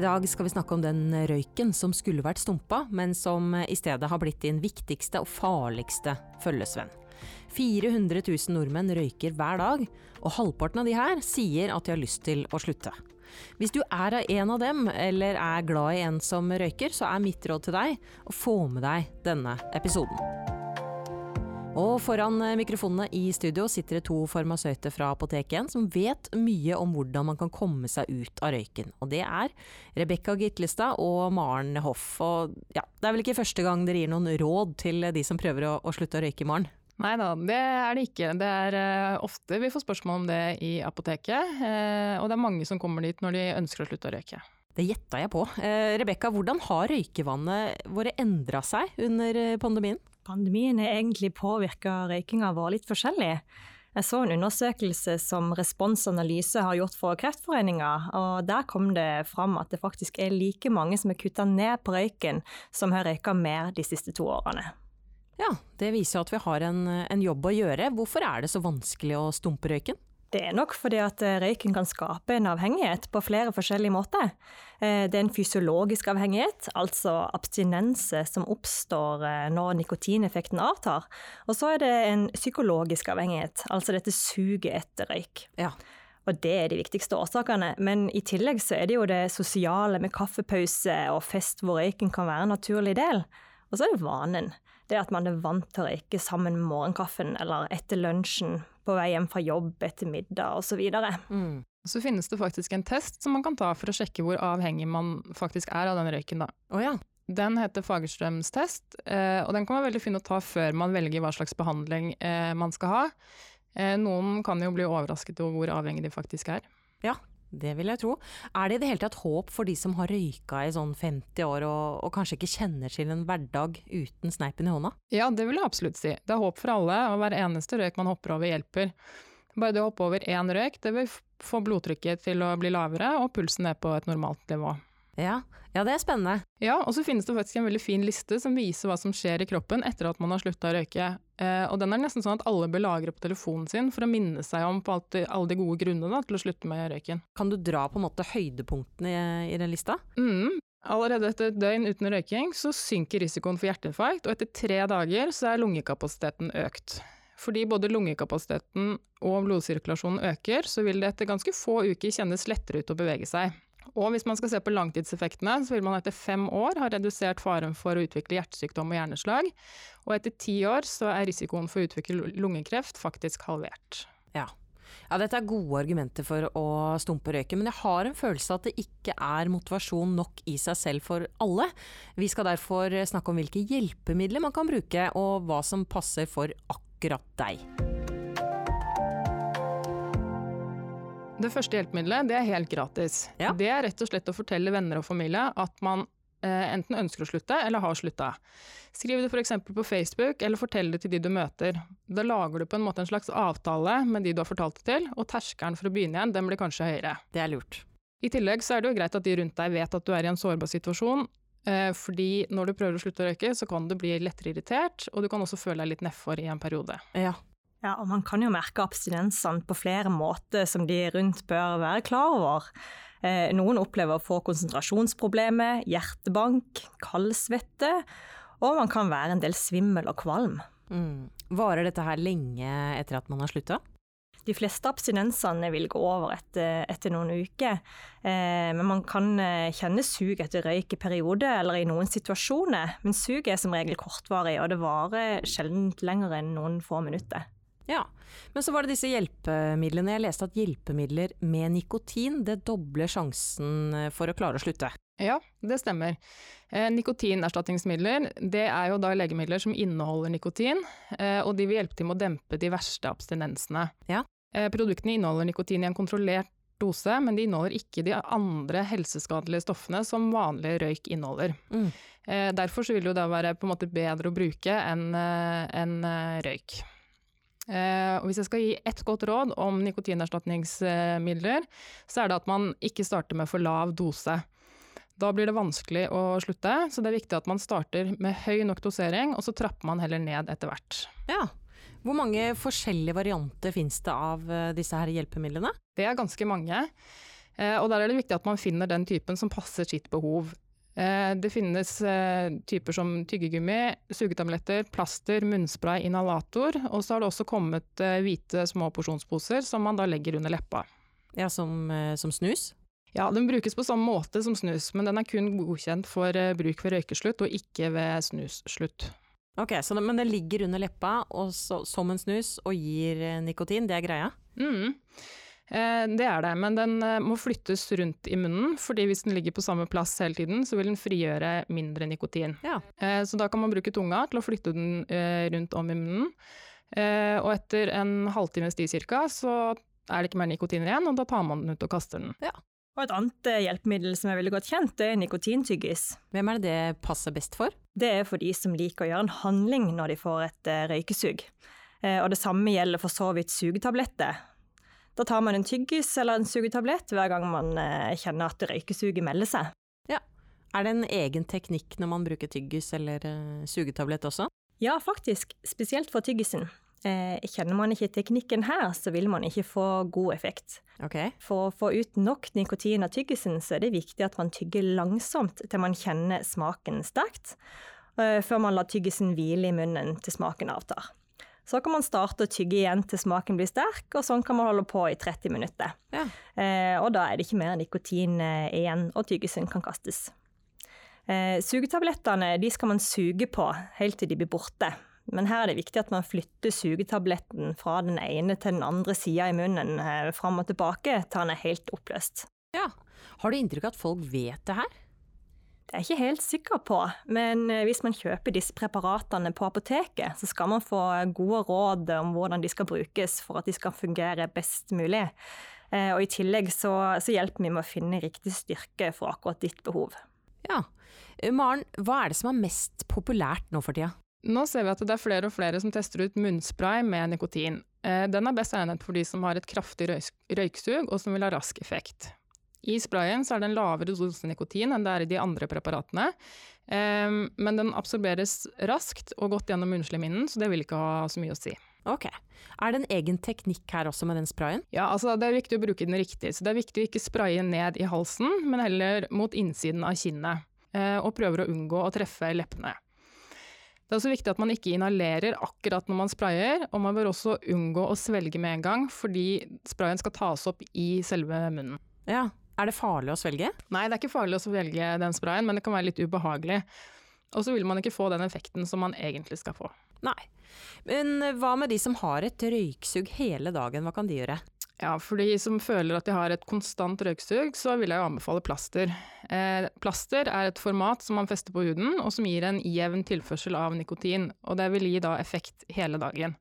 I dag skal vi snakke om den røyken som skulle vært stumpa, men som i stedet har blitt din viktigste og farligste følgesvenn. 400 000 nordmenn røyker hver dag, og halvparten av de her sier at de har lyst til å slutte. Hvis du er en av dem, eller er glad i en som røyker, så er mitt råd til deg å få med deg denne episoden. Og foran eh, mikrofonene i studio sitter det to farmasøyter fra Apoteket som vet mye om hvordan man kan komme seg ut av røyken. Og det er Rebekka Gitlestad og Maren Hoff. Og ja, det er vel ikke første gang dere gir noen råd til de som prøver å, å slutte å røyke, Maren? Nei da, det er det ikke. Det er uh, ofte vi får spørsmål om det i apoteket. Uh, og det er mange som kommer dit når de ønsker å slutte å røyke. Det gjetta jeg på. Uh, Rebekka, hvordan har røykevannet våre endra seg under pandemien? Pandemien har egentlig påvirka røykinga vår litt forskjellig. Jeg så en undersøkelse som Responsanalyse har gjort for Kreftforeninga, og der kom det fram at det faktisk er like mange som har kutta ned på røyken, som har røyka mer de siste to årene. Ja, det viser at vi har en, en jobb å gjøre. Hvorfor er det så vanskelig å stumpe røyken? Det er nok fordi at eh, røyken kan skape en avhengighet på flere forskjellige måter. Eh, det er en fysiologisk avhengighet, altså abstinense som oppstår eh, når nikotineffekten avtar. Og så er det en psykologisk avhengighet, altså dette suget etter røyk. Ja. Og det er de viktigste årsakene. Men i tillegg så er det jo det sosiale med kaffepause og fest hvor røyken kan være en naturlig del. Og så er det vanen. Det at man er vant til å røyke sammen med morgenkaffen eller etter lunsjen på vei hjem fra jobb etter middag osv. Mm. Så finnes det faktisk en test som man kan ta for å sjekke hvor avhengig man faktisk er av den røyken. da. Oh, ja. Den heter Fagerstrøms test, eh, og den kan være veldig fin å ta før man velger hva slags behandling eh, man skal ha. Eh, noen kan jo bli overrasket over hvor avhengig de faktisk er. Ja, det vil jeg tro. Er det i det hele tatt håp for de som har røyka i sånn 50 år og, og, kanskje ikke kjenner til en hverdag uten sneipen i hånda? Ja, det vil jeg absolutt si. Det er håp for alle, og hver eneste røyk man hopper over hjelper. Bare det å hoppe over én røyk, det vil få blodtrykket til å bli lavere og pulsen ned på et normalt nivå. Ja. ja, det er spennende. Ja, og så finnes det faktisk en veldig fin liste som viser hva som skjer i kroppen etter at man har slutta å røyke. Eh, og den er nesten sånn at alle bør lagre på telefonen sin for å minne seg om på alt, alle de gode grunnene til å slutte med røyken. Kan du dra på en måte høydepunktene i, i den lista? Mm. Allerede etter et døgn uten røyking så synker risikoen for hjerteinfarkt, og etter tre dager så er lungekapasiteten økt. Fordi både lungekapasiteten og blodsirkulasjonen øker, så vil det etter ganske få uker kjennes lettere ut å bevege seg. Og hvis man skal se på langtidseffektene, så vil man etter fem år ha redusert faren for å utvikle hjertesykdom og hjerneslag. Og etter ti år så er risikoen for å utvikle lungekreft faktisk halvert. Ja. ja. dette er gode argumenter for å stumpe røyken, men jeg har en følelse at det ikke er motivasjon nok i seg selv for alle. Vi skal derfor snakke om hvilke hjelpemidler man kan bruke, og hva som passer for akkurat deg. Det første hjelpemiddelet det er helt gratis. Ja. Det er rett og slett å fortelle venner og familie at man eh, enten ønsker å slutte eller har slutta. Skriv det f.eks. på Facebook, eller fortell det til de du møter. Da lager du på en måte en slags avtale med de du har fortalt det til, og terskelen for å begynne igjen den blir kanskje høyere. Det er lurt. I tillegg så er det jo greit at de rundt deg vet at du er i en sårbar situasjon, eh, fordi når du prøver å slutte å røyke, så kan du bli lettere irritert, og du kan også føle deg litt nedfor i en periode. Ja, ja, og man kan jo merke abstinensene på flere måter som de rundt bør være klar over. Eh, noen opplever å få konsentrasjonsproblemer, hjertebank, kaldsvette, og man kan være en del svimmel og kvalm. Mm. Varer dette her lenge etter at man har slutta? De fleste abstinensene vil gå over etter, etter noen uker, eh, men man kan eh, kjenne sug etter røyk i perioder eller i noen situasjoner. Men suget er som regel kortvarig, og det varer sjelden lenger enn noen få minutter. Ja, Men så var det disse hjelpemidlene. Jeg leste at hjelpemidler med nikotin det dobler sjansen eh, for å klare å slutte. Ja, det stemmer. Eh, nikotinerstatningsmidler det er jo da legemidler som inneholder nikotin, eh, og de vil hjelpe til med å dempe de verste abstinensene. Ja. Eh, produktene inneholder nikotin i en kontrollert dose, men de inneholder ikke de andre helseskadelige stoffene som vanlig røyk inneholder. Mm. Derfor vil det jo da være på en måte bedre å bruke enn en røyk. Eh, og hvis jeg skal gi ett godt råd om nikotinerstatningsmidler, så er det at man ikke starter med for lav dose. Da blir det vanskelig å slutte, så det er viktig at man starter med høy nok dosering, og så trapper man heller ned etter hvert. Ja. Hvor mange forskjellige varianter finnes det av eh, disse her hjelpemidlene? Det er ganske mange. Eh, og der er det viktig at man finner den typen som passer sitt behov. Eh, det finnes eh, typer som tyggegummi, sugetabletter, plaster, munnspray, inhalator. Og så har det også kommet hvite små porsjonsposer som man da legger under leppa. Ja, som, som snus? Ja, den brukes på samme måte som snus, men den er kun godkjent for bruk ved røykeslutt og ikke ved snusslutt. Ok, det, Men den ligger under leppa så, som en snus og gir nikotin, det er greia? Mm. Eh, det er det, men den eh, må flyttes rundt i munnen, fordi hvis den ligger på samme plass hele tiden, så vil den frigjøre mindre nikotin. Ja. Eh, så da kan man bruke tunga til å flytte den rundt om i munnen. Og etter en halvtimes tid cirka, så er det ikke mer nikotin igjen, og da tar man den ut og kaster den. Ja. Og et annet hjelpemiddel som er veldig godt kjent, det er nikotintyggis. Hvem er det det passer best for? Det er for de som liker å gjøre en handling når de får et røykesug. Og det samme gjelder for så vidt sugetabletter. Da tar man en tyggis eller en sugetablett hver gang man eh, kjenner at røykesuget melder seg. Ja. Er det en egen teknikk når man bruker tyggis eller uh, sugetablett også? Ja, faktisk. Spesielt for tyggisen. Eh, kjenner man ikke teknikken her, så vil man ikke få god effekt. Okay. For å få ut nok nikotin av tyggisen, så er det viktig at man tygger langsomt til man kjenner smaken sterkt, eh, før man lar tyggisen hvile i munnen til smaken avtar. Så kan man starte å tygge igjen til smaken blir sterk, og sånn kan man holde på i 30 minutter. Ja. Eh, og da er det ikke mer nikotin eh, igjen, og tyggisen kan kastes. Eh, sugetablettene de skal man suge på helt til de blir borte. Men her er det viktig at man flytter sugetabletten fra den ene til den andre sida i munnen, eh, fram og tilbake til den er helt oppløst. Ja. Har du inntrykk av at folk vet det her? Det er jeg ikke helt sikker på, men eh, hvis man kjøper disse preparatene på apoteket, så skal man få gode råd om hvordan de skal brukes for at de skal fungere best mulig. Eh, og i tillegg så, så hjelper vi med å finne riktig styrke for akkurat ditt behov. Ja. Eh, Maren, hva er det som er mest populært nå for tida? Nå ser vi at det er flere og flere som tester ut munnspray med nikotin. Den er best egnet for de som har et kraftig røyksug og som vil ha rask effekt. I sprayen er det en lavere dose nikotin enn det er i de andre preparatene. Um, men den absorberes raskt og godt gjennom munnslemhinnen, så det vil ikke ha så mye å si. Ok. Er det en egen teknikk her også med den sprayen? Ja, altså det er viktig å bruke den riktig. Så det er viktig å ikke spraye ned i halsen, men heller mot innsiden av kinnet. Uh, og prøver å unngå å treffe leppene. Det er også viktig at man ikke inhalerer akkurat når man sprayer, og man bør også unngå å svelge med en gang, fordi sprayen skal tas opp i selve munnen. Ja, er det farlig å svelge? Nei, det er ikke farlig å svelge den sprayen, men det kan være litt ubehagelig. Og så vil man ikke få den effekten som man egentlig skal få. Nei. Men hva med de som har et røyksug hele dagen, hva kan de gjøre? Ja, for de som føler at de har et konstant røyksug, så vil jeg jo anbefale plaster. Eh, plaster er et format som man fester på huden, og som gir en jevn tilførsel av nikotin. Og det vil gi da effekt hele dagen.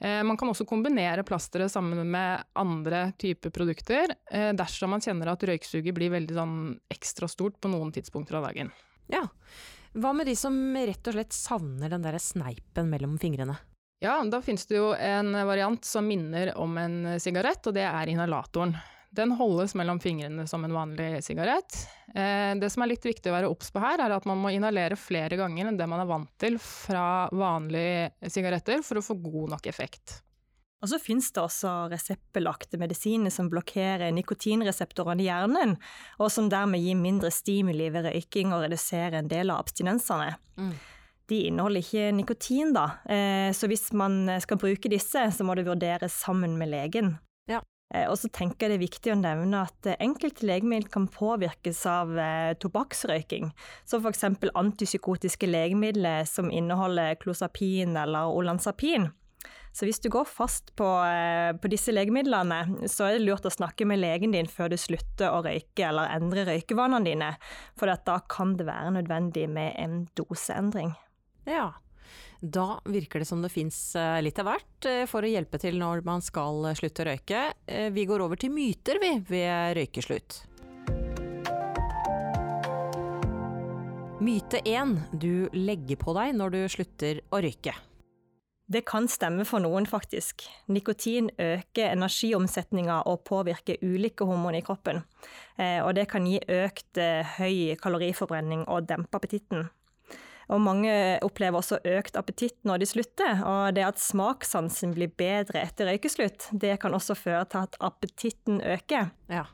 Eh, man kan også kombinere plasteret sammen med andre typer produkter eh, dersom man kjenner at røyksuget blir veldig sånn ekstra stort på noen tidspunkter av dagen. Ja. Hva med de som rett og slett savner den der sneipen mellom fingrene? Ja, da finnes det jo en variant som minner om en sigarett, og det er inhalatoren. Den holdes mellom fingrene som en vanlig sigarett. Eh, det som er litt viktig å være obs på her, er at man må inhalere flere ganger enn det man er vant til fra vanlige sigaretter for å få god nok effekt. Og så finnes det også reseptbelagte medisiner som blokkerer nikotinreseptorene i hjernen, og som dermed gir mindre stimuli ved røyking og reduserer en del av abstinensene. Mm. De inneholder ikke nikotin, da, eh, så hvis man skal bruke disse, så må det vurderes sammen med legen. Eh, og så tenker jeg det er viktig å nevne at eh, enkelte legemidler kan påvirkes av eh, tobakksrøyking. Som f.eks. antipsykotiske legemidler som inneholder klosapin eller olanzapin. Så hvis du går fast på, på, disse legemidlene, så er det lurt å snakke med legen din før du slutter å røyke eller endre røykevanene dine, for da kan det være nødvendig med en doseendring. Ja, da virker det som det fins eh, litt av hvert eh, for å hjelpe til når man skal slutte å røyke. Eh, vi går over til myter, vi, ved røykeslutt. Myte 1. Du legger på deg når du slutter å røyke. Det kan stemme for noen, faktisk. Nikotin øker energiomsetninga og påvirker ulike hormoner i kroppen. Og det kan gi økt høy kaloriforbrenning og dempe appetitten. Og mange opplever også økt appetitt når de slutter. Og det at smakssansen blir bedre etter røykeslutt, det kan også føre til at appetitten øker. Ja.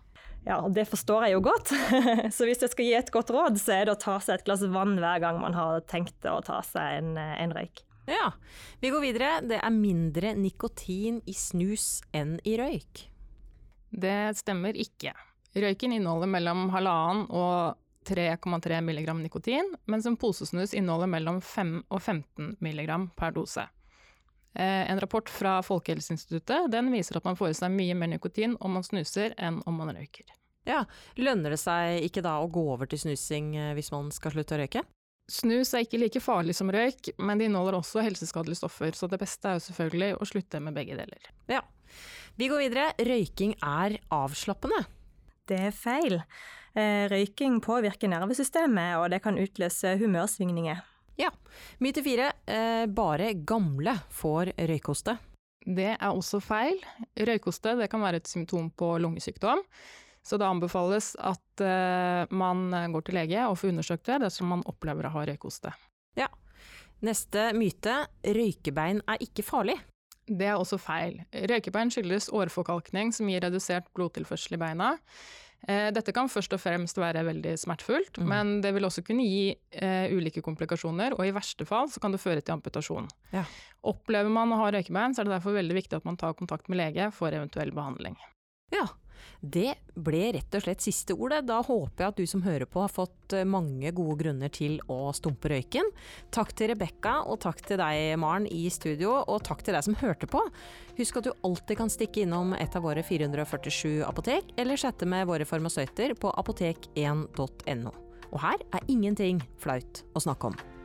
Ja, og det forstår jeg jo godt. så hvis jeg skal gi et godt råd, så er det å ta seg et glass vann hver gang man har tenkt å ta seg en, en røyk. Ja. Vi går videre. Det er mindre nikotin i snus enn i røyk. Det stemmer ikke. Røyken inneholder mellom halvannen og 3,3 mg nikotin, mens en posesnus inneholder mellom 5 og 15 mg per dose. Eh, en rapport fra Folkehelseinstituttet den viser at man får i seg mye mer nikotin om man snuser enn om man røyker. Ja, Lønner det seg ikke da å gå over til snusing eh, hvis man skal slutte å røyke? Snus er ikke like farlig som røyk, men det inneholder også helseskadelige stoffer, så det beste er jo selvfølgelig å slutte med begge deler. Ja. Vi går videre. Røyking er avslappende. Det er feil. Eh, røyking påvirker nervesystemet, og det kan utløse humørsvingninger. Ja. Myte fire. Eh, bare gamle får røykoste. Det er også feil. Røykoste kan være et symptom på lungesykdom. Så det anbefales at uh, man går til lege og får undersøkt det dersom man opplever å ha røykoste. Ja. Neste myte. Røykebein er ikke farlig. Det er også feil. Røykebein skyldes årforkalkning som gir redusert blodtilførsel i beina. Eh, dette kan først og fremst være veldig smertefullt, mm. men det vil også kunne gi eh, ulike komplikasjoner, og i verste fall så kan det føre til amputasjon. Ja. Opplever man å ha røykebein, så er det derfor veldig viktig at man tar kontakt med lege for eventuell behandling. Ja, det ble rett og slett siste ordet. Da håper jeg at du som hører på har fått eh, mange gode grunner til å stumpe røyken. Takk til Rebekka, og takk til deg, Maren, i studio, og takk til deg som hørte på. Husk at du alltid kan stikke innom et av våre 447 apotek, eller chatte med våre farmasøyter på apotek1.no. Og her er ingenting flaut å snakke om.